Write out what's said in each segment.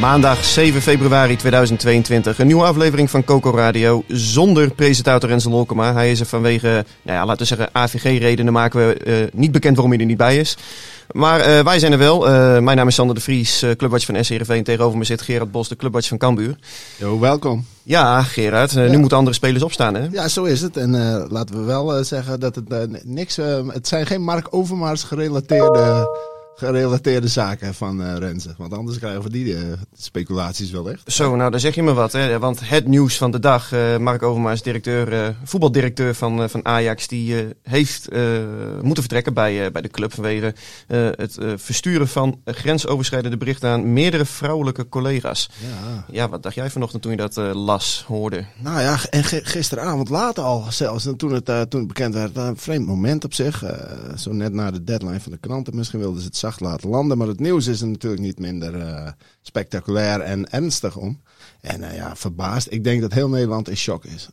Maandag 7 februari 2022. Een nieuwe aflevering van Coco Radio zonder presentator Renze Lolkema. Hij is er vanwege, nou ja, laten we zeggen, AVG-redenen maken we uh, niet bekend waarom hij er niet bij is. Maar uh, wij zijn er wel. Uh, mijn naam is Sander de Vries, clubwatch van SCRV. Tegenover me zit Gerard Bos, de clubwatch van Cambuur. Jo, welkom. Ja, Gerard. Ja. Nu moeten andere spelers opstaan, hè? Ja, zo is het. En laten we wel zeggen dat het niks... het zijn geen Mark Overmars gerelateerde gerelateerde zaken van uh, Renze. Want anders krijgen we die uh, speculaties wel echt. Zo, nou dan zeg je me wat. Hè? Want het nieuws van de dag. Uh, Mark Overmars, directeur, voetbaldirecteur van, van Ajax. Die heeft moeten vertrekken bij, bij de club vanwege het versturen van grensoverschrijdende berichten aan meerdere vrouwelijke collega's. Ja, ja wat dacht jij vanochtend toen je dat las, hoorde? Nou ja, en gisteravond laat al zelfs. En toen het, toen het bekend werd, een vreemd moment op zich. zo net na de deadline van de kranten. Misschien wilden ze het zacht laten landen. Maar het nieuws is er natuurlijk niet minder uh, spectaculair en ernstig om. En uh, ja, verbaasd. Ik denk dat heel Nederland in shock is.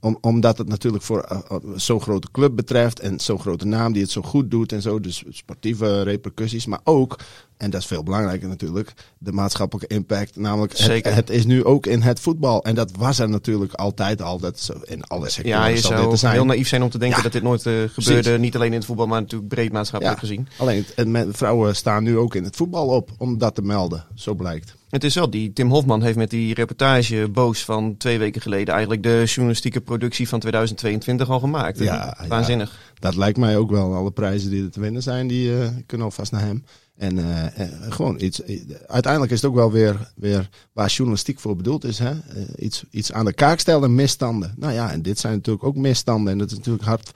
Om, omdat het natuurlijk voor zo'n grote club betreft en zo'n grote naam die het zo goed doet en zo. Dus sportieve repercussies, maar ook, en dat is veel belangrijker natuurlijk, de maatschappelijke impact. Namelijk, Zeker. Het, het, is nu ook in het voetbal. En dat was er natuurlijk altijd al. Dat in alle sectoren Ja, je zou heel naïef zijn om te denken ja, dat dit nooit uh, gebeurde. Precies. Niet alleen in het voetbal, maar natuurlijk breed maatschappelijk ja, gezien. Alleen, en vrouwen staan nu ook in het voetbal op om dat te melden. Zo blijkt. Het is wel, die Tim Hofman heeft met die reportage Boos van twee weken geleden eigenlijk de journalistieke productie van 2022 al gemaakt. Ja, Waanzinnig. Ja, dat lijkt mij ook wel. Alle prijzen die er te winnen zijn, die uh, kunnen alvast naar hem. En uh, uh, gewoon iets. Uiteindelijk is het ook wel weer, weer waar journalistiek voor bedoeld is. Hè? Iets, iets aan de kaak stellen, misstanden. Nou ja, en dit zijn natuurlijk ook misstanden. En dat is natuurlijk hard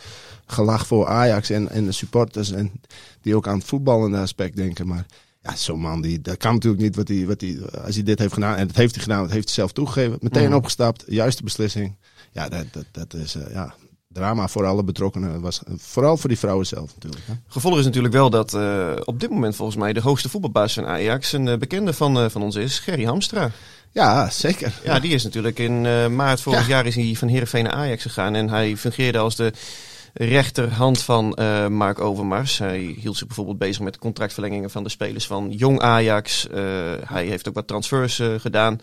gelach voor Ajax en, en de supporters. En die ook aan het voetballende aspect denken. Maar ja, zo'n man, die, dat kan natuurlijk niet wat hij, wat hij, als hij dit heeft gedaan. En dat heeft hij gedaan, dat heeft hij zelf toegegeven. Meteen mm. opgestapt, juiste beslissing. Ja, dat, dat, dat is uh, ja, drama voor alle betrokkenen. Was vooral voor die vrouwen zelf natuurlijk. Hè. Gevolg is natuurlijk wel dat uh, op dit moment volgens mij de hoogste voetbalbaas van Ajax een uh, bekende van, uh, van ons is, Gerry Hamstra. Ja, zeker. Ja, die is natuurlijk in maart vorig ja. jaar is hij van Heerenveen naar Ajax gegaan. En hij fungeerde als de rechterhand van uh, Mark Overmars. Hij hield zich bijvoorbeeld bezig met contractverlengingen van de spelers van Jong Ajax. Uh, hij heeft ook wat transfers uh, gedaan.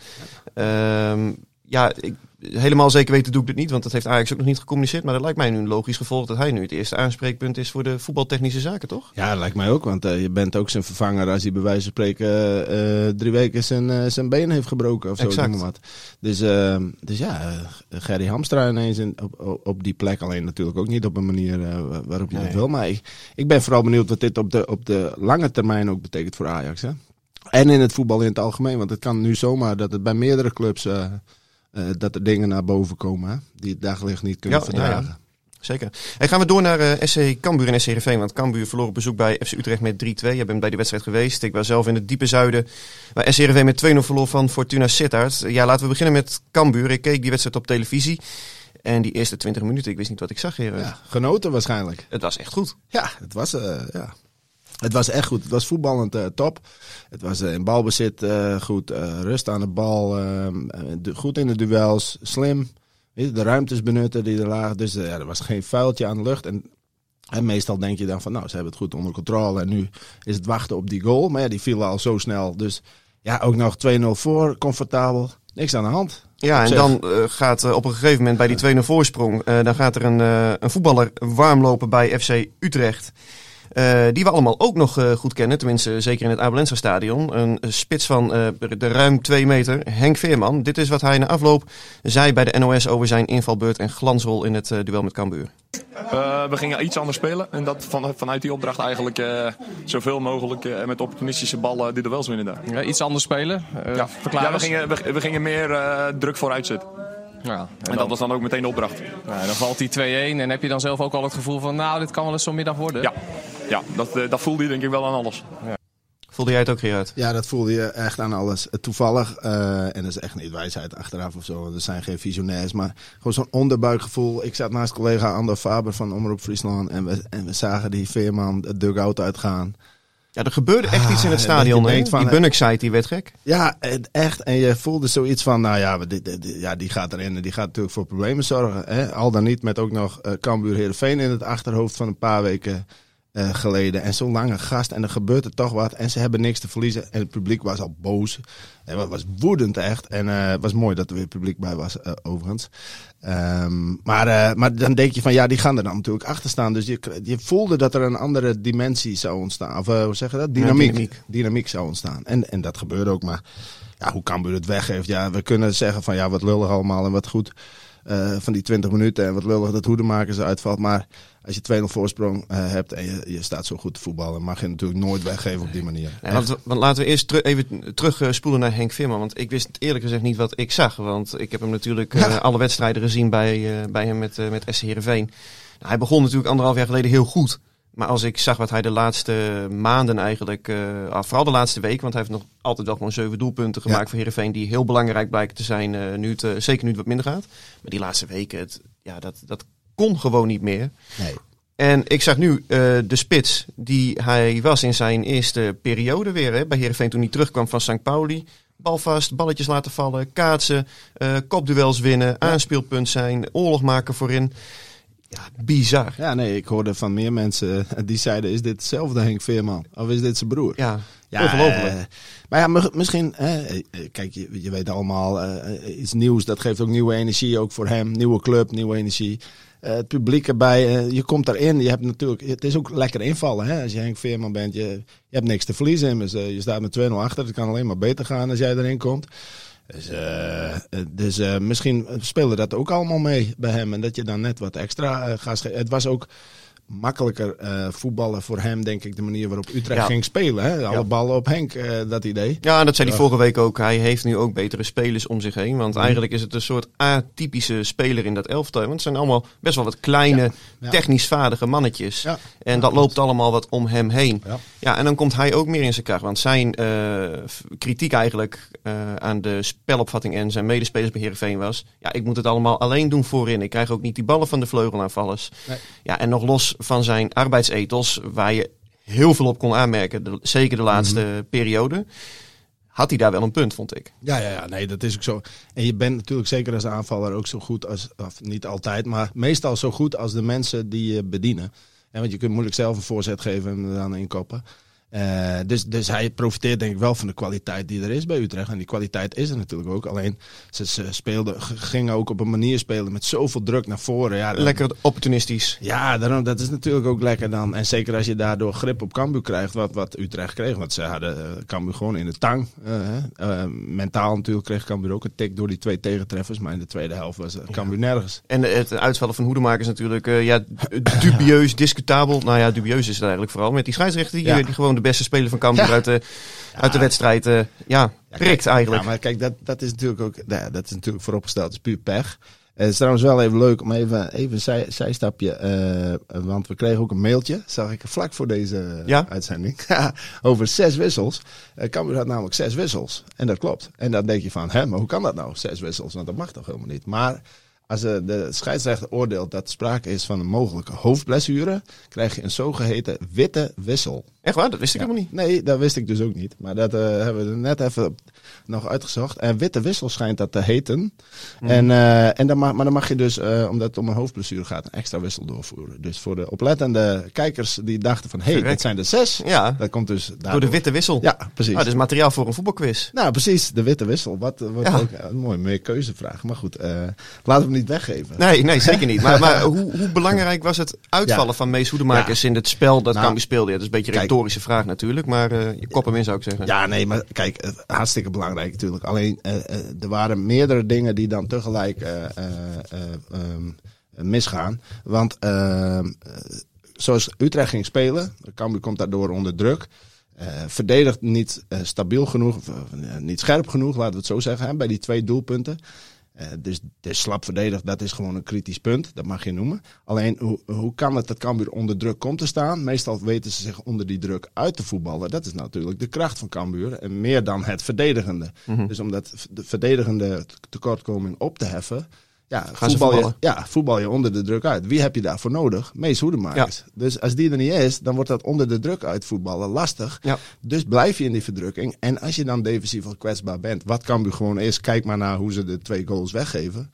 Um, ja, ik, helemaal zeker weten doe ik dit niet, want dat heeft Ajax ook nog niet gecommuniceerd. Maar dat lijkt mij nu een logisch gevolg dat hij nu het eerste aanspreekpunt is voor de voetbaltechnische zaken, toch? Ja, dat lijkt mij ook, want uh, je bent ook zijn vervanger als hij bij wijze van spreken uh, drie weken zijn, uh, zijn been heeft gebroken of zo. Exact. Wat. Dus, dus ja, Gerry Hamstra ineens in, op, op die plek. Alleen natuurlijk ook niet op een manier waarop je nee. dat wil. Maar ik, ik ben vooral benieuwd wat dit op de, op de lange termijn ook betekent voor Ajax. Hè? En in het voetbal in het algemeen, want het kan nu zomaar dat het bij meerdere clubs... Uh, dat er dingen naar boven komen hè, die het daglicht niet kunnen ja, verdragen. Ja. Zeker. En gaan we door naar uh, SC Cambuur en SC Heerenveen. Want Cambuur verloor op bezoek bij FC Utrecht met 3-2. Je bent bij de wedstrijd geweest. Ik was zelf in het diepe zuiden. Waar SC Heerenveen met 2-0 verloor van Fortuna Sittard. Ja, laten we beginnen met Cambuur. Ik keek die wedstrijd op televisie. En die eerste 20 minuten, ik wist niet wat ik zag. Ja, genoten waarschijnlijk. Het was echt goed. Ja, het was, uh, ja. Het was echt goed. Het was voetballend uh, top. Het was uh, in balbezit uh, goed. rust aan de bal. Goed in de duels. Slim. De ruimtes benutten die er lagen. Dus ja, er was geen vuiltje aan de lucht. En, en meestal denk je dan van nou, ze hebben het goed onder controle. En nu is het wachten op die goal. Maar ja, die viel al zo snel. Dus ja, ook nog 2-0 voor. Comfortabel. Niks aan de hand. Ja, en dan eh, gaat eh, op een gegeven moment bij die 2-0 voorsprong, eh, dan gaat er een, eh, een voetballer warm lopen bij FC Utrecht. Eh, die we allemaal ook nog eh, goed kennen, tenminste zeker in het Abelensa stadion. Een spits van eh, de ruim 2 meter, Henk Veerman. Dit is wat hij na afloop zei bij de NOS over zijn invalbeurt en glansrol in het eh, duel met Cambuur. Eh, we gingen iets anders spelen. En dat van, vanuit die opdracht eigenlijk eh, zoveel mogelijk eh, met opportunistische ballen die duels winnen daar. Ja, iets anders spelen. Eh, Ja, ja we, gingen, we, we gingen meer eh, druk vooruit zetten. Ja, en, En dan, dat was dan ook meteen de opdracht. ja, dan valt die 2-1 en heb je dan zelf ook al het gevoel van... nou, dit kan wel eens zo'n middag worden. Ja, ja dat, eh, dat voelde je denk ik wel aan alles. Voelde jij het ook, Gerard? Ja, dat voelde je echt aan alles. Eh, Toevallig, eh, en dat is echt niet wijsheid achteraf of zo, er zijn geen visionairs, maar gewoon zo'n onderbuikgevoel. Ik zat naast collega Ander Faber van Omroep Friesland en we, en we zagen die Veerman de dugout uitgaan. Ja, er gebeurde echt Ah, iets in het stadion. van, die eh, Bunnik-site die werd gek. Ja, echt. En je voelde zoiets van, nou ja, die, die, die- ja die gaat erin en die gaat natuurlijk voor problemen zorgen. Hè? Al dan niet met ook nog eh Cambuur Heerenveen in het achterhoofd van een paar weken eh, geleden. En zo'n lange gast en er gebeurt er toch wat. En ze hebben niks te verliezen. En het publiek was al boos. En het was woedend echt. En eh, het was mooi dat er weer publiek bij was, eh, overigens. Ehm, maar, eh, maar dan denk je van, ja, die gaan er dan natuurlijk achter staan. Dus je, je voelde dat er een andere dimensie zou ontstaan. Of eh, hoe zeg je dat? Dynamiek. dynamiek. dynamiek. zou ontstaan. En, en dat gebeurde ook. Maar ja, hoe Cambuur het weggeeft. Ja, we kunnen zeggen van, ja, wat lullig allemaal en wat goed. eh, van die 20 minuten en wat lullig dat Hoedemakers uitvalt. Maar als je 2-0 voorsprong eh, hebt en je, je staat zo goed te voetballen, mag je natuurlijk nooit weggeven op die manier. Want, want laten we eerst teru- even terugspoelen naar Henk Veerman. Want ik wist eerlijk gezegd niet wat ik zag. Want ik heb hem natuurlijk eh, alle wedstrijden gezien bij, eh, bij hem met, met SC Heerenveen. Nou, hij begon natuurlijk anderhalf jaar geleden heel goed. Maar als ik zag wat hij de laatste maanden eigenlijk, ah, vooral de laatste week, want hij heeft nog altijd wel gewoon zeven doelpunten gemaakt Ja. voor Heerenveen, die heel belangrijk blijken te zijn, nu het, zeker nu het wat minder gaat. Maar die laatste weken, het, ja, dat, dat kon gewoon niet meer. Nee. En ik zag nu eh, de spits die hij was in zijn eerste periode weer hè, bij Heerenveen toen hij terugkwam van St. Pauli. Bal vast, balletjes laten vallen, kaatsen, eh, kopduels winnen, aanspeelpunt zijn, oorlog maken voorin. Ja, bizar. Ja, nee, ik hoorde van meer mensen eh, die zeiden: is dit hetzelfde Henk Veerman? Of is dit zijn broer? Ja, Ja, ongelooflijk. maar ja, mi- misschien, kijk, je, je weet allemaal, eh, iets nieuws, dat geeft ook nieuwe energie, ook voor hem. Nieuwe club, nieuwe energie. Eh, het publiek erbij, eh, je komt daarin, je hebt natuurlijk, het is ook lekker invallen. Hè? Als je Henk Veerman bent, je, je hebt niks te verliezen. immers. Eh, je staat met 2-0 achter, het kan alleen maar beter gaan als jij erin komt. Dus, dus misschien speelde dat ook allemaal mee bij hem. En dat je dan net wat extra gas geeft. Het was ook makkelijker eh, voetballen voor hem, denk ik, de manier waarop Utrecht Ja. ging spelen. Hè? Alle Ja. ballen op Henk, eh, dat idee. Ja, en dat zei hij Ja. vorige week ook. Hij heeft nu ook betere spelers om zich heen. Want eigenlijk is het een soort atypische speler in dat elftal. Want het zijn allemaal best wel wat kleine, Ja. technisch vaardige mannetjes. Ja. En dat loopt allemaal wat om hem heen. Ja. Ja, en dan komt hij ook meer in zijn kracht. Want zijn eh, kritiek eigenlijk eh, aan de spelopvatting en zijn medespelers bij Heerenveen was... Ja, ik moet het allemaal alleen doen voorin. Ik krijg ook niet die ballen van de vleugelaanvallers. Nee. Ja, en nog los van zijn arbeidsethos, waar je heel veel op kon aanmerken, de- zeker de laatste Mhm. periode, had hij daar wel een punt, vond ik. Ja, ja, ja, nee, dat is ook zo. En je bent natuurlijk zeker als aanvaller ook zo goed als, of niet altijd, maar meestal zo goed als de mensen die je bedienen. En want je kunt moeilijk zelf een voorzet geven en dan inkoppen. Eh, dus, dus hij profiteert denk ik wel van de kwaliteit die er is bij Utrecht. En die kwaliteit is er natuurlijk ook. Alleen ze, ze speelden, gingen ook op een manier spelen met zoveel druk naar voren. Ja, dan- Lekker opportunistisch. Ja, daarom, dat is natuurlijk ook lekker dan. En zeker als je daardoor grip op Cambuur krijgt, wat, wat Utrecht kreeg. Want ze hadden eh, Cambuur gewoon in de tang. eh, mentaal natuurlijk kreeg Cambuur ook een tik door die twee tegentreffers. Maar in de tweede helft was uh, Cambuur nergens. En het uitvallen van Hoedemakers natuurlijk eh, ja, dubieus, discutabel. Nou ja, dubieus is het eigenlijk vooral. Met die scheidsrechter die, Ja. die gewoon de beste speler van Cambuur uit, de, uit de wedstrijd eh, ja, prikt eigenlijk. Ja, maar kijk, dat, dat is natuurlijk ook nou dat is natuurlijk vooropgesteld. Het is puur pech. Eh, Het is trouwens wel even leuk om even, even een zij, zijstapje. eh, want we kregen ook een mailtje, zag ik vlak voor deze Ja? uitzending. over zes wissels. Uh, Cambuur had namelijk zes wissels. En dat klopt. En dan denk je van, hè, maar hoe kan dat nou, zes wissels? Want dat mag toch helemaal niet. Maar Als eh, de scheidsrechter oordeelt dat er sprake is van een mogelijke hoofdblessure, krijg je een zogeheten witte wissel. Echt waar? Dat wist ik Ja. helemaal niet. Nee, dat wist ik dus ook niet. Maar dat eh, hebben we net even nog uitgezocht. En witte wissel schijnt dat te heten. Mhm. En, eh, en dan mag, maar dan mag je dus, omdat het om een hoofdblessure gaat, een extra wissel doorvoeren. Dus voor de oplettende kijkers die dachten van, hé, hey, dit zijn er zes. Ja, Dat komt dus door daardoor. de witte wissel. Ja, precies. Ah, dat is materiaal voor een voetbalquiz. Nou, precies, de witte wissel. Wat, wat Ja. ook een mooie meer keuzevraag. Maar goed, laten we niet weggeven. Nee, nee, zeker niet. Maar, maar hoe, hoe belangrijk was het uitvallen Ja. van Mees Hoedemakers in het spel dat Nou, speelde? Ja, dat is een beetje een kijk. retorische vraag natuurlijk, maar eh, je kop hem in zou ik zeggen. Ja, nee, maar kijk, eh, hartstikke belangrijk natuurlijk. Alleen, eh, er waren meerdere dingen die dan tegelijk eh, eh, eh, ehm, misgaan. Want ehm, eh, zoals Utrecht ging spelen, Cambuur komt daardoor onder druk. eh, verdedigt niet stabiel genoeg, of, niet scherp genoeg, laten we het zo zeggen, hè, bij die twee doelpunten. Eh, dus, dus slap verdedigd, dat is gewoon een kritisch punt. Dat mag je noemen. Alleen, hoe, hoe kan het dat Cambuur onder druk komt te staan? Meestal weten ze zich onder die druk uit te voetballen. Dat is natuurlijk de kracht van Cambuur. En meer dan het verdedigende. Mhm. Dus om dat de verdedigende tekortkoming op te heffen... Ja, Gaan voetbal je, ja, voetbal je onder de druk uit. Wie heb je daarvoor nodig? Mees Hoedemakers. Dus als die er niet is, dan wordt dat onder de druk uit voetballen lastig. Ja. Dus blijf je in die verdrukking. En als je dan defensief al kwetsbaar bent, wat Cambuur gewoon is, kijk maar naar hoe ze de twee goals weggeven.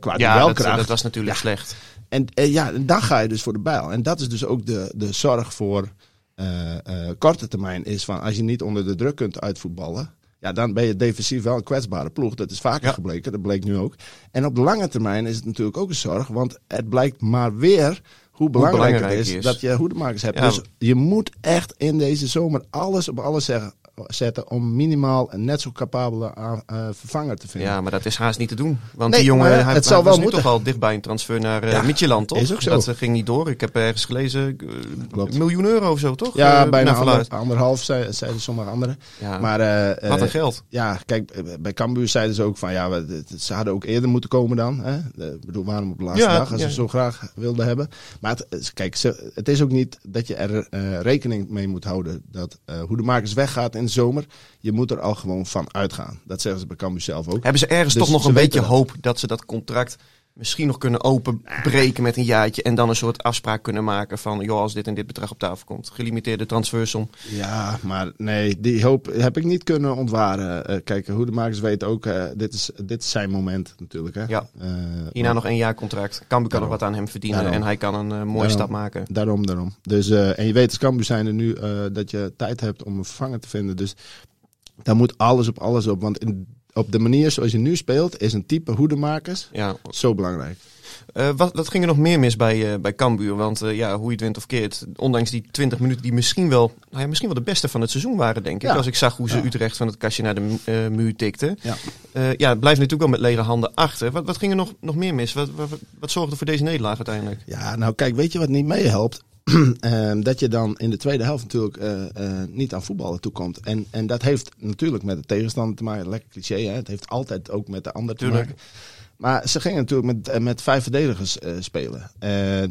Qua Ja, dat, duelkracht. dat was natuurlijk slecht. En eh, ja, dan ga je dus voor de bijl. En dat is dus ook de, de zorg voor eh, eh, korte termijn. Is van als je niet onder de druk kunt uitvoetballen. Ja, dan ben je defensief wel een kwetsbare ploeg. Dat is vaker Ja. gebleken. Dat bleek nu ook. En op de lange termijn is het natuurlijk ook een zorg. Want het blijkt maar weer hoe belangrijk, belangrijk het is, is. dat je hoedemakers hebt. Ja. Dus je moet echt in deze zomer alles op alles zeggen, zetten om minimaal een net zo capabele aan- eh, vervanger te vinden. Ja, maar dat is haast niet te doen. Want Nee, die jongen maar hij, het zal wel nu moeten. toch al dichtbij een transfer naar uh, Ja, Midtjylland, toch? is ook zo. Dat eh, ging niet door. Ik heb ergens gelezen, eh, Klopt. miljoen euro of zo, toch? Ja, Eh, bijna ander, anderhalf, zei- zeiden sommige anderen. Ja, Maar, eh, wat eh, een geld. Ja, kijk, eh, bij Cambuur zeiden ze ook van ja, we- ze hadden ook eerder moeten komen dan. Hè? Eh, Ik bedoel, waarom op de laatste Ja, dag als ze zo graag wilden hebben. Maar het, eh, kijk, ze, het is ook niet dat je er eh, rekening mee moet houden dat eh, hoe de makers weggaat in zomer. Je moet er al gewoon van uitgaan. Dat zeggen ze bij Cambuur zelf ook. Hebben ze ergens Dus toch nog een beetje dat. hoop dat ze dat contract misschien nog kunnen openbreken met een jaartje en dan een soort afspraak kunnen maken van, joh, als dit en dit bedrag op tafel komt, gelimiteerde transfersom. Ja, maar nee, die hoop heb ik niet kunnen ontwaren. Eh, kijk, hoe de makers weten ook, eh, dit, is, dit is zijn moment natuurlijk. Hè? Ja. Eh, Hierna maar- nog één jaar contract. Cambuur kan nog wat aan hem verdienen Daarom. en hij kan een mooie Daarom. stap maken. Daarom, daarom. Dus, en je weet als Cambuur zijn er nu dat je tijd hebt om een vervanger te vinden. Dus daar moet alles op alles op. Want in, op de manier zoals je nu speelt, is een type hoedemakers Ja. zo belangrijk. Eh, wat, wat ging er nog meer mis bij, eh bij Cambuur? Want eh, ja, hoe je het wint of keert, ondanks die 20 minuten die misschien wel, nou ja, misschien wel de beste van het seizoen waren, denk ik. Ja. Als ik zag hoe ze Ja. Utrecht van het kastje naar de mu- muur tikten. Ja. Ja, het blijft natuurlijk wel met lege handen achter. Wat, wat ging er nog, nog meer mis? Wat, wat, wat zorgde voor deze nederlaag uiteindelijk? Ja, nou kijk, weet je wat niet meehelpt? Ehm, dat je dan in de tweede helft natuurlijk eh, eh, niet aan voetballen toekomt. En, en dat heeft natuurlijk met de tegenstander te maken. Lekker cliché, hè? Het heeft altijd ook met de ander te Tuurlijk. maken. Maar ze gingen natuurlijk met, eh, met vijf verdedigers spelen.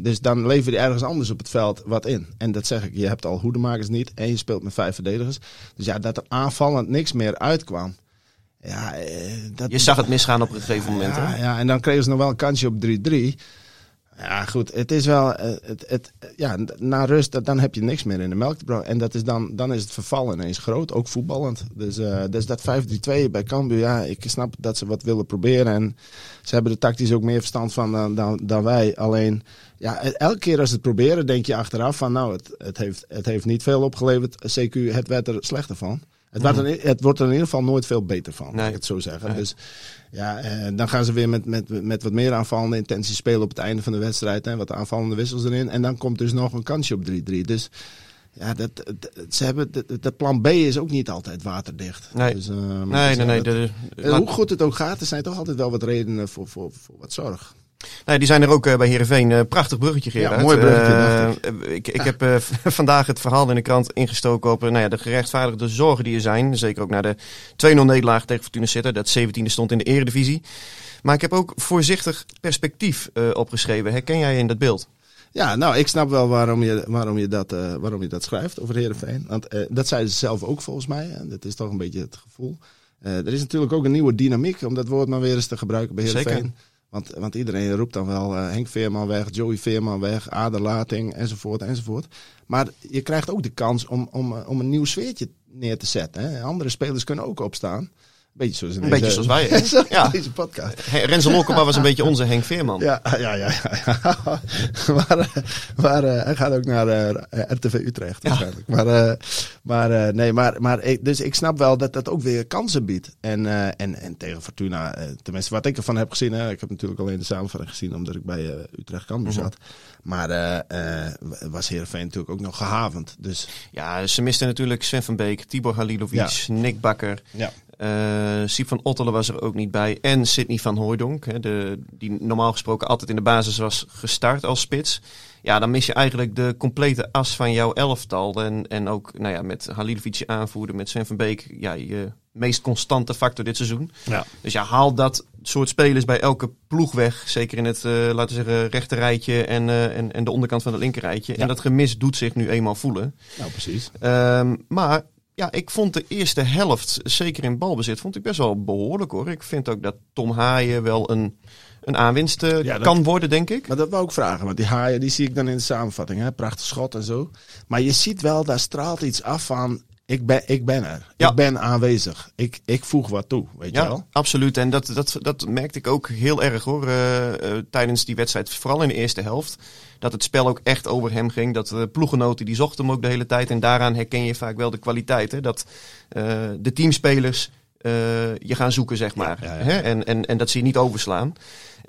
Dus dan lever je ergens anders op het veld wat in. En dat zeg ik, je hebt al hoedemakers niet en je speelt met vijf verdedigers. Dus ja, dat er aanvallend niks meer uitkwam. Ja, dat, Je zag het misgaan op een gegeven moment. ja, hè? ja, en dan kregen ze nog wel een kansje op 3-3. Ja, goed. Het is wel. eh, Het, het, ja, na rust, dan heb je niks meer in de melk te brouwen. En dat is dan, dan is het verval ineens groot, ook voetballend. Dus, eh, dus dat 5-3-2 bij Cambuur, ja, ik snap dat ze wat willen proberen. En ze hebben er tactisch ook meer verstand van dan, dan, dan wij. Alleen, ja, elke keer als ze het proberen, denk je achteraf van, nou, het, het, heeft, het heeft niet veel opgeleverd. CQ, het werd er slechter van. Het, wordt er, het wordt er in ieder geval nooit veel beter van, laat Nee. ik het zo zeggen. Nee. Dus ja, eh, dan gaan ze weer met, met, met wat meer aanvallende intentie spelen op het einde van de wedstrijd. En wat aanvallende wissels erin. En dan komt dus nog een kansje op 3-3. Dus ja, dat, dat, ze hebben, dat, dat plan B is ook niet altijd waterdicht. Nee. Dus, maar Nee, dus, nee, nee. dat- de- eh, hoe goed het ook gaat, er zijn toch altijd wel wat redenen voor, voor, voor wat zorg. Nee, die zijn er ook eh, bij Heerenveen. Eh, prachtig bruggetje, Gerard. mooi bruggetje, Eh, ik ik heb vandaag het verhaal in de krant ingestoken op nou ja, de gerechtvaardigde zorgen die er zijn. Zeker ook naar de 2-0 nederlaag tegen Fortuna Sittard. Dat 17e stond in de eredivisie. Maar ik heb ook voorzichtig perspectief opgeschreven. Herken jij in dat beeld? Ja, nou, ik snap wel waarom je, waarom je, dat, waarom je dat schrijft over Heerenveen. Want dat zeiden ze zelf ook volgens mij. En dat is toch een beetje het gevoel. Er is natuurlijk ook een nieuwe dynamiek, om dat woord maar weer eens te gebruiken bij Zeker. Want, want iedereen roept dan wel eh, Henk Veerman weg, Joey Veerman weg, Aderlating enzovoort enzovoort. Maar je krijgt ook de kans om, om, eh, om een nieuw sfeertje neer te zetten. Hè. Andere spelers kunnen ook opstaan. Beetje zoals, in Een deze, beetje zoals wij, hè? Ja. Deze podcast. Hey, Renzo Lokema was een beetje onze Henk Veerman. Ja, ja, ja. ja. maar eh, maar eh, hij gaat ook naar eh, RTV Utrecht waarschijnlijk. Maar, eh, maar eh, nee, maar, maar ik, dus ik snap wel dat dat ook weer kansen biedt. En, en, en tegen Fortuna, tenminste wat ik ervan heb gezien. Hè, ik heb natuurlijk alleen de samenvatting gezien omdat ik bij Utrecht Cambuur Mhm. zat. Maar was Heerenveen natuurlijk ook nog gehavend. Dus Ja, ze misten natuurlijk Sven van Beek, Tibor Halilovic, Nick Bakker. ja. Eh Siep van Ottelen was er ook niet bij. En Sidney van Hooijdonk, hè, de, die normaal gesproken altijd in de basis was gestart als spits. Ja, dan mis je eigenlijk de complete as van jouw elftal. En, en ook nou ja, met Halilovic je aanvoerder, met Sven van Beek, ja, je meest constante factor dit seizoen. Ja. Dus ja, haal dat soort spelers bij elke ploeg weg. Zeker in het, eh, laten we zeggen, rechterrijtje en, eh, en, en de onderkant van het linkerrijtje. Ja. En dat gemis doet zich nu eenmaal voelen. Nou, precies. Ehm, maar ja, ik vond de eerste helft, zeker in balbezit, vond ik best wel behoorlijk hoor. Ik vind ook dat Tom Haaien wel een, een aanwinst eh, Ja, dat- kan worden, denk ik. Maar dat wou ik vragen, want die haaien die zie ik dan in de samenvatting. Hè? Prachtig schot en zo. Maar je ziet wel, daar straalt iets af van... Ik ben, ik ben er. Ja. Ik ben aanwezig. Ik, ik voeg wat toe, weet je Ja, wel? absoluut. En dat, dat, dat merkte ik ook heel erg hoor. eh, eh, tijdens die wedstrijd, vooral in de eerste helft. Dat het spel ook echt over hem ging. Dat de ploegenoten die zochten hem ook de hele tijd. En daaraan herken je vaak wel de kwaliteit. Hè? Dat eh, de teamspelers eh, je gaan zoeken, zeg maar. ja, ja. Hè? En, en, en dat ze je niet overslaan.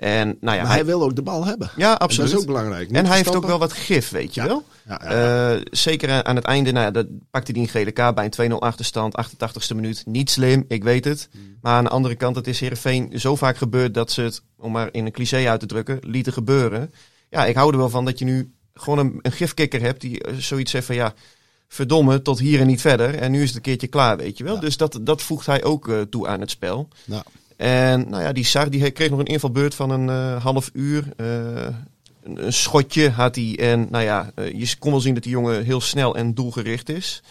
En nou ja, maar hij, wil ook de bal hebben. Ja, absoluut. Dat is ook belangrijk. Niet En hij heeft ook wel wat gif, weet je Ja. wel. Ja, ja. Eh, zeker aan het einde, nou ja, dat pakte hij een gele kaart bij een 2-0 achterstand, 88ste minuut. Niet slim, ik weet het. Hmm. Maar aan de andere kant, het is Heerenveen zo vaak gebeurd dat ze het, om maar in een cliché uit te drukken, lieten gebeuren. Ja, ik hou er wel van dat je nu gewoon een, een gifkikker hebt die eh, zoiets zegt van ja, verdomme, tot hier en niet verder. En nu is het een keertje klaar, weet je wel. Dus dat, dat voegt hij ook eh, toe aan het spel. Ja. En nou ja, die Sar die kreeg nog een invalbeurt van een eh, half uur. Eh, een, een schotje had hij. En nou ja, je kon wel zien dat die jongen heel snel en doelgericht is.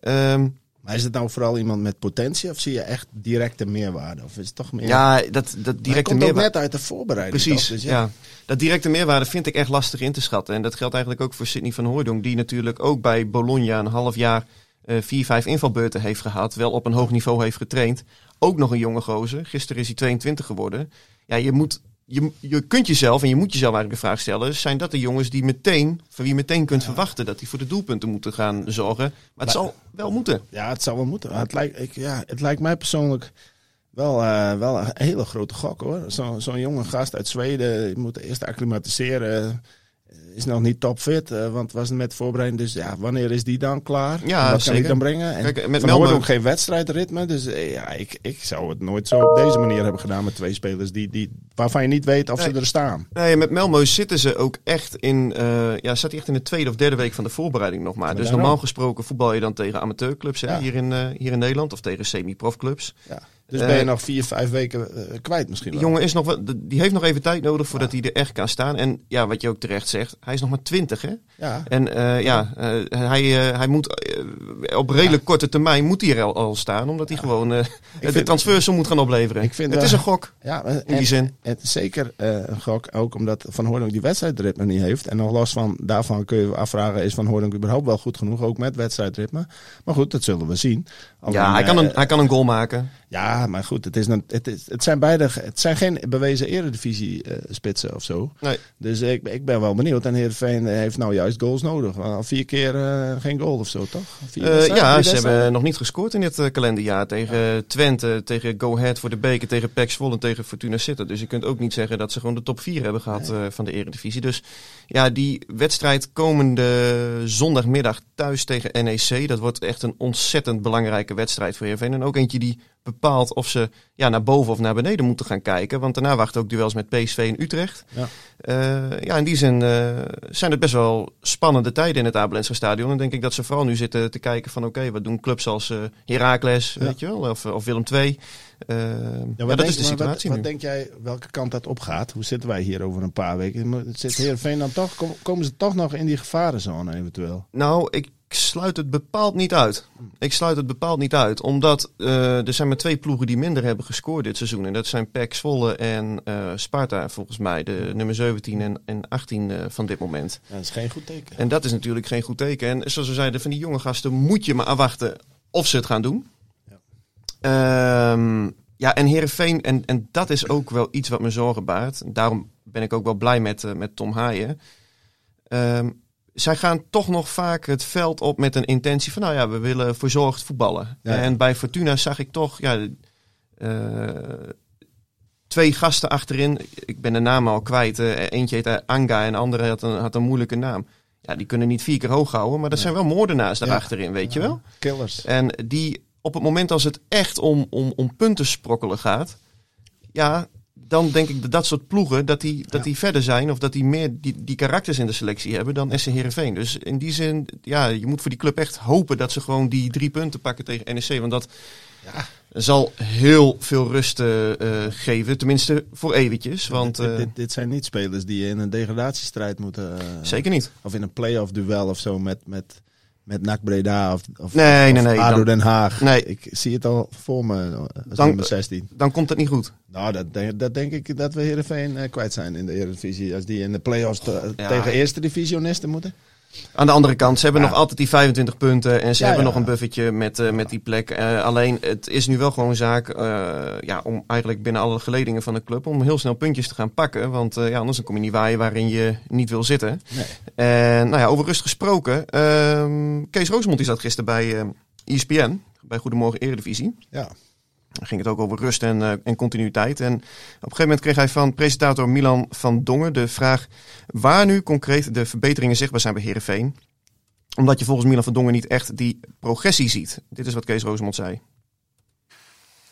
Ehm, Maar is het nou vooral iemand met potentie of zie je echt directe meerwaarde? Of is het toch meer... ja, dat, dat directe komt ook meerwaarde. net uit de voorbereiding. Precies, toch? Dus ja. Dat directe meerwaarde vind ik echt lastig in te schatten. En dat geldt eigenlijk ook voor Sidney van Hooijdonk. Die natuurlijk ook bij Bologna een half jaar eh, vier, vijf invalbeurten heeft gehad. Wel op een hoog niveau heeft getraind. Ook nog een jonge gozer. Gisteren is hij 22 geworden. Ja, je moet... Je, je kunt jezelf, en je moet jezelf eigenlijk de vraag stellen... zijn dat de jongens die meteen, van wie je meteen kunt verwachten... dat die voor de doelpunten moeten gaan zorgen. Maar het zal wel moeten. Ja, het zou wel moeten. Het lijkt, ik, ja, het lijkt mij persoonlijk wel, eh, wel een hele grote gok hoor. Zo- Zo'n jonge gast uit Zweden, je moet eerst acclimatiseren. Is nog niet topfit, eh, want was met voorbereiding. Dus ja, wanneer is die dan klaar? Ja, wat kan ik dan brengen? En Kijk, met ook geen wedstrijdritme. Dus eh, ja, ik, ik zou het nooit zo op deze manier hebben gedaan met twee spelers die, die, waarvan je niet weet of Nee. ze er staan. Nee, met Melmo zitten ze ook echt in. eh ja, hij echt in de tweede of derde week van de voorbereiding nog maar. Dus daarom. normaal gesproken voetbal je dan tegen amateurclubs hè, hier, in, eh, hier in Nederland of tegen semi-profclubs. Ja. Dus Eh, ben je nog vier, vijf weken eh, kwijt misschien Die wel. jongen is nog wel, die heeft nog even tijd nodig voordat hij er echt kan staan. En ja, wat je ook terecht zegt, hij is nog maar twintig hè. Ja. En eh, ja, eh, hij, eh, hij moet eh, op redelijk korte termijn moet hij er al, al staan, omdat hij gewoon eh, de transfersom moet gaan opleveren. Ik vind het is een gok. Ja, In die zin. Het is zeker eh, een gok, ook omdat Van Hoornhoek die wedstrijdritme niet heeft. En nog los van daarvan kun je afvragen, is Van Hoornhoek überhaupt wel goed genoeg, ook met wedstrijdritme? Maar goed, dat zullen we zien. Ja, hij kan, eh, een, hij kan een goal maken. Ja, maar goed, het, is een, het, is, het zijn beide, het zijn geen bewezen eredivisie eh, spitsen of zo. Nee. Dus ik, ik ben wel benieuwd. En Heerenveen heeft nou juist goals nodig. Al vier keer eh, geen goal of zo, toch? Vier Eh, ja, ze hebben nog niet gescoord in dit kalenderjaar. Tegen Twente, tegen Go Ahead voor de beker, tegen PEC Zwolle en tegen Fortuna Sittard. Dus je kunt ook niet zeggen dat ze gewoon de top 4 hebben gehad eh, van de Eredivisie. Dus ja, die wedstrijd komende zondagmiddag thuis tegen NEC. Dat wordt echt een ontzettend belangrijke wedstrijd voor Heerenveen. En ook eentje die bepaalt of ze ja, naar boven of naar beneden moeten gaan kijken. Want daarna wachten ook duels met PSV en Utrecht. Ja. Eh, ja, in die zin eh, zijn het best wel spannende tijden in het Abelense stadion. En denk ik dat ze vooral nu zitten te kijken van oké, wat doen clubs als eh Heracles, Ja. weet je wel, of, of Willem II. Ja, wat dat denk- is de situatie wat, nu. wat denk jij welke kant dat opgaat? Hoe zitten wij hier over een paar weken? Zit Heerenveen dan toch, kom- komen ze toch nog in die gevarenzone eventueel? Nou, ik sluit het bepaald niet uit. Ik sluit het bepaald niet uit. Omdat eh, er zijn maar twee ploegen die minder hebben gescoord dit seizoen. En dat zijn PEC Zwolle en eh, Sparta volgens mij. De nummer 17 en, en 18 eh, van dit moment. Ja, dat is geen goed teken. En dat is natuurlijk geen goed teken. En zoals we zeiden, van die jonge gasten moet je maar afwachten of ze het gaan doen. Ja, ja en Herenveen, en, en dat is ook wel iets wat me zorgen baart. Daarom ben ik ook wel blij met, met Tom Haaien. Ehm, zij gaan toch nog vaak het veld op met een intentie van, nou ja, we willen verzorgd voetballen. Ja. En bij Fortuna zag ik toch, ja, uh, twee gasten achterin. Ik ben de naam al kwijt. Uh, eentje heette Anga en de andere had een, had een moeilijke naam. Ja, die kunnen niet vier keer hoog houden, maar dat zijn wel moordenaars daarachterin, ja. weet je wel. Killers. En die op het moment als het echt om, om, om punten sprokkelen gaat, ja, dan denk ik dat dat soort ploegen, dat die, dat die verder zijn of dat die meer die, die karakters in de selectie hebben dan SC Heerenveen. Dus in die zin, ja, je moet voor die club echt hopen dat ze gewoon die drie punten pakken tegen NEC. Want dat ja. zal heel veel rust uh, geven, tenminste voor eventjes. Want, dit, dit, dit, dit, zijn niet spelers die in een degradatiestrijd moeten. Uh, zeker niet. Of in een play-off duel of zo met... met met NAC Breda of, of, nee, nee, of nee, ADO dan, Den Haag. Nee. Ik zie het al voor me als dan, nummer 16. Dan komt het niet goed. Nou, dat denk, dat denk ik dat we Heerenveen uh, kwijt zijn in de Eredivisie. Als die in de play-offs te, ja. tegen eerste divisionisten moeten. Aan de andere kant, ze hebben ja. nog altijd die 25 punten en ze ja, hebben nog een buffertje met, uh, met die plek. Uh, alleen, het is nu wel gewoon zaak uh, ja, om eigenlijk binnen alle geledingen van de club om heel snel puntjes te gaan pakken. Want ja, anders kom je niet waaien waarin je niet wil zitten. Nee. En nou ja, over rust gesproken. ehm, Kees Roosmond die zat gisteren bij ESPN, bij Goedemorgen Eredivisie. Ja. Ging het ook over rust en, uh, en continuïteit. En op een gegeven moment kreeg hij van presentator Milan van Dongen de vraag waar nu concreet de verbeteringen zichtbaar zijn bij Herenveen. Omdat je volgens Milan van Dongen niet echt die progressie ziet. Dit is wat Kees Rosemond zei.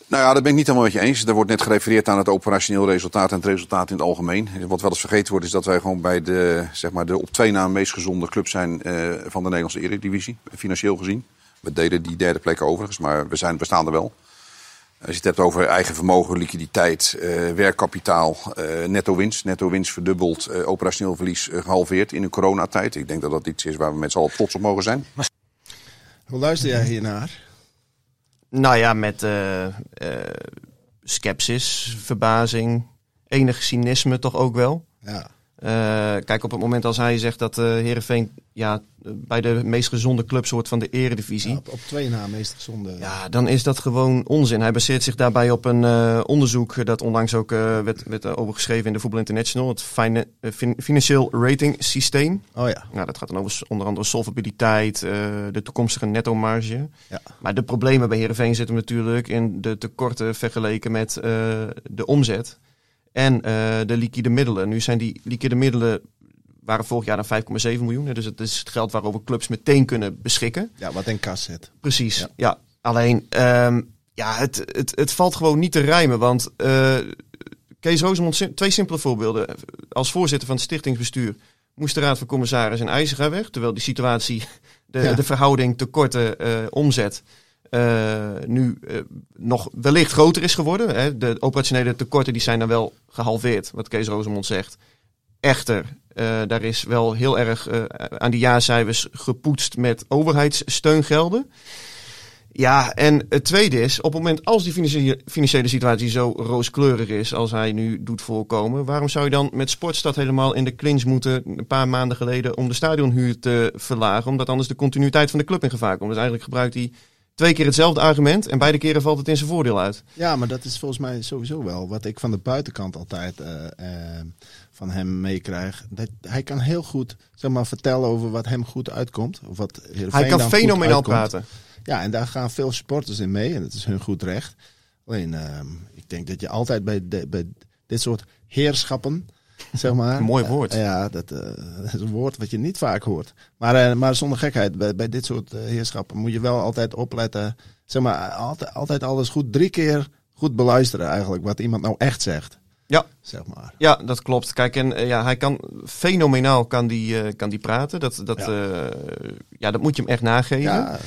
Nou ja, dat ben ik niet helemaal met je eens. Er wordt net gerefereerd aan het operationeel resultaat en het resultaat in het algemeen. Wat wel eens vergeten wordt is dat wij gewoon bij de, zeg maar, de op twee na meest gezonde club zijn uh, van de Nederlandse Eredivisie. Financieel gezien. We deden die derde plek overigens, maar we, zijn, we staan er wel. Als je het hebt over eigen vermogen, liquiditeit, uh, werkkapitaal, uh, netto winst. Netto winst verdubbeld, uh, operationeel verlies gehalveerd in de coronatijd. Ik denk dat dat iets is waar we met z'n allen trots op mogen zijn. Hoe luister jij hiernaar? Nou ja, met skepsis, verbazing, enig cynisme toch ook wel. Ja. Uh, kijk, op het moment als hij zegt dat uh, Heerenveen ja, bij de meest gezonde clubs hoort van de eredivisie. Ja, op, op twee na meest gezonde. Ja, dan is dat gewoon onzin. Hij baseert zich daarbij op een uh, onderzoek dat onlangs ook werd, werd overgeschreven in de Voetbal International. Het fina fin financieel rating systeem. Oh ja. Nou, dat gaat dan over onder andere solvabiliteit, de toekomstige netto marge. Ja. Maar de problemen bij Heerenveen zitten natuurlijk in de tekorten vergeleken met de omzet en uh, de liquide middelen. Nu zijn die liquide middelen waren vorig jaar dan 5,7 miljoen. Dus het is het geld waarover clubs meteen kunnen beschikken. Ja, wat in kas zit. Precies, ja. ja. Alleen, um, ja, het, het, het valt gewoon niet te rijmen. Want uh, Kees Rosemond, twee simpele voorbeelden. Als voorzitter van het stichtingsbestuur moest de Raad van Commissaris in IJzega weg. Terwijl die situatie, de, ja. de verhouding tekorten uh, omzet... Uh, nu uh, nog wellicht groter is geworden. Hè. De operationele tekorten die zijn dan wel gehalveerd, wat Kees Rosemond zegt. Echter, uh, daar is wel heel erg aan die jaarcijfers gepoetst met overheidssteungelden. Ja, en het tweede is, op het moment als die financiële, situatie zo rooskleurig is als hij nu doet voorkomen, waarom zou je dan met Sportstad helemaal in de clinch moeten een paar maanden geleden om de stadionhuur te verlagen, omdat anders de continuïteit van de club in gevaar komt. Dus eigenlijk gebruikt hij twee keer hetzelfde argument en beide keren valt het in zijn voordeel uit. Ja, maar dat is volgens mij sowieso wel wat ik van de buitenkant altijd uh, van hem meekrijg. Dat, hij kan heel goed zeg maar, vertellen over wat hem goed uitkomt. Of wat hij kan fenomenaal praten. Ja, en daar gaan veel supporters in mee en dat is hun goed recht. Alleen, uh, ik denk dat je altijd bij, de, bij dit soort heerschappen zeg maar. Een mooi woord. Uh, ja, dat, uh, dat, is een woord wat je niet vaak hoort. Maar, uh, maar zonder gekheid, bij, bij dit soort heerschappen moet je wel altijd opletten. Zeg maar, altijd, altijd alles goed, drie keer goed beluisteren eigenlijk, wat iemand nou echt zegt. Ja. Zeg maar. Ja, dat klopt. Kijk, en ja, hij kan fenomenaal kan die, kan die praten. Dat, dat, ja. ja. dat moet je hem echt nageven.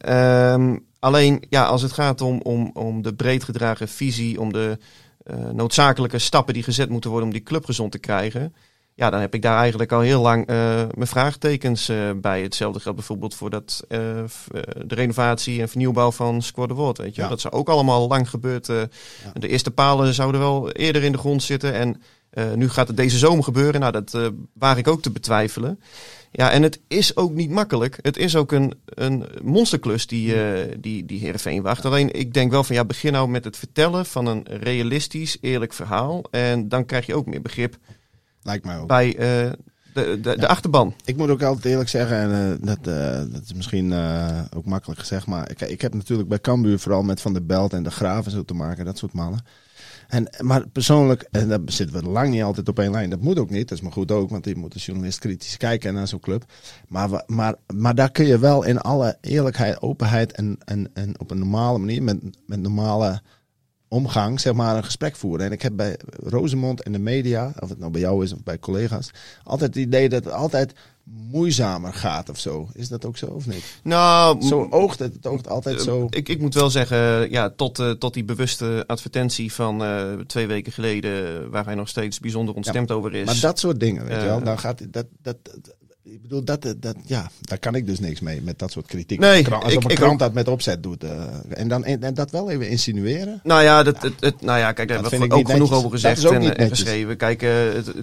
Ja. Um, alleen, ja, als het gaat om, om, om de breed gedragen visie, om de noodzakelijke stappen die gezet moeten worden om die club gezond te krijgen. Ja, dan heb ik daar eigenlijk al heel lang eh, mijn vraagtekens eh, bij. Hetzelfde geldt bijvoorbeeld voor dat, eh, de renovatie en vernieuwbouw van Squad de Woord. Weet je? Ja. Dat zou ook allemaal lang gebeurd. De eerste palen zouden wel eerder in de grond zitten. En nu gaat het deze zomer gebeuren. Nou, dat waar ik ook te betwijfelen. Ja, en het is ook niet makkelijk. Het is ook een, een monsterklus die, eh die, die Heerenveen wacht. Alleen ik denk wel van ja, begin nou met het vertellen van een realistisch, eerlijk verhaal. En dan krijg je ook meer begrip Lijkt mij ook. bij eh, de, de, de achterban. Ik moet ook altijd eerlijk zeggen, en eh, dat, eh, dat is misschien ook makkelijk gezegd, maar ik, ik heb natuurlijk bij Cambuur vooral met Van der Belt en de Graaf en zo te maken, dat soort mannen. En, maar persoonlijk, en daar zitten we lang niet altijd op één lijn. Dat moet ook niet, dat is maar goed ook, want je moet als journalist kritisch kijken naar zo'n club. Maar, we- maar, maar daar kun je wel in alle eerlijkheid, openheid en, en, en op een normale manier, met, met normale omgang, zeg maar, een gesprek voeren. En ik heb bij Rosemond en de media, of het nou bij jou is of bij collega's, altijd het idee dat het altijd moeizamer gaat of zo. Is dat ook zo of niet? Nou, Zo oogt het, het oogt altijd zo. Ik, ik moet wel zeggen, ja, tot, eh, tot die bewuste advertentie van eh, twee weken geleden, waar hij nog steeds bijzonder ontstemd over is. Maar dat soort dingen, weet je wel, Eh, dan gaat dat, dat, dat ik bedoel, dat, dat, ja, daar kan ik dus niks mee met dat soort kritiek. Nee, Als ik- een krant dat met opzet doet. eh, en, dan, en, en dat wel even insinueren. Nou ja, dat, het, het, nou ja kijk, daar hebben we ook genoeg netjes. over gezegd en, eh, en geschreven. Kijk, eh, het,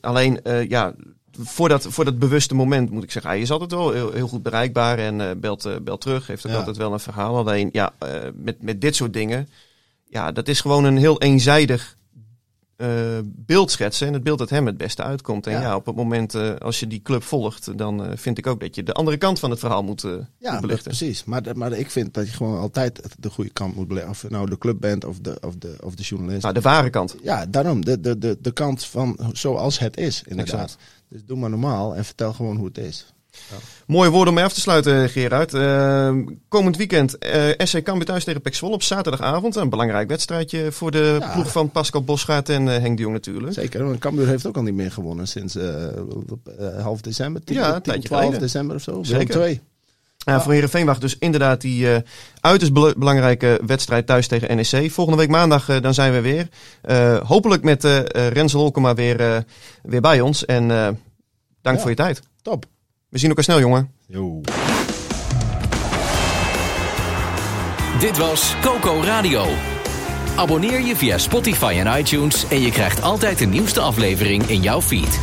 alleen, eh, ja, voor dat, voor dat bewuste moment moet ik zeggen, hij is altijd wel heel, heel goed bereikbaar en eh, belt, eh, belt terug. Heeft ook Ja. altijd wel een verhaal. Alleen, ja, eh, met, met dit soort dingen, ja, dat is gewoon een heel eenzijdig eh, beeld schetsen. En het beeld dat hem het beste uitkomt. En ja, Ja. op het moment eh, als je die club volgt, dan eh, vind ik ook dat je de andere kant van het verhaal moet, eh, Ja, belichten. precies. Maar, maar ik vind dat je gewoon altijd de goede kant moet beleven. Of nou de club bent of de, of de, of de journalist. Nou, de ware kant. Ja, daarom. De, de, de, de kant van zoals het is, inderdaad. Exact. Dus doe maar normaal en vertel gewoon hoe het is. Mooie woorden om mee af te sluiten, Gerard. Eh, komend weekend eh SC Cambuur thuis tegen Pek Zwolle op zaterdagavond. Een belangrijk wedstrijdje voor de Ja. ploeg van Pascal Bosgaard en eh, Henk de Jong natuurlijk. Zeker, want Cambuur heeft ook al niet meer gewonnen sinds eh, eh, half december. 10, Ja, een 10, tijdje 12 geleden. december of zo. Zeker. 2. Ja, voor Heerenveen wacht dus inderdaad die eh, uiterst bela- belangrijke wedstrijd thuis tegen NEC. Volgende week maandag eh, dan zijn we weer. Eh, hopelijk met eh eh, Renzel Holkema weer, eh, weer bij ons. En eh, dank Ja. voor je tijd. Top. We zien elkaar snel, jongen. Yo. Dit was Coco Radio. Abonneer je via Spotify en iTunes en je krijgt altijd de nieuwste aflevering in jouw feed.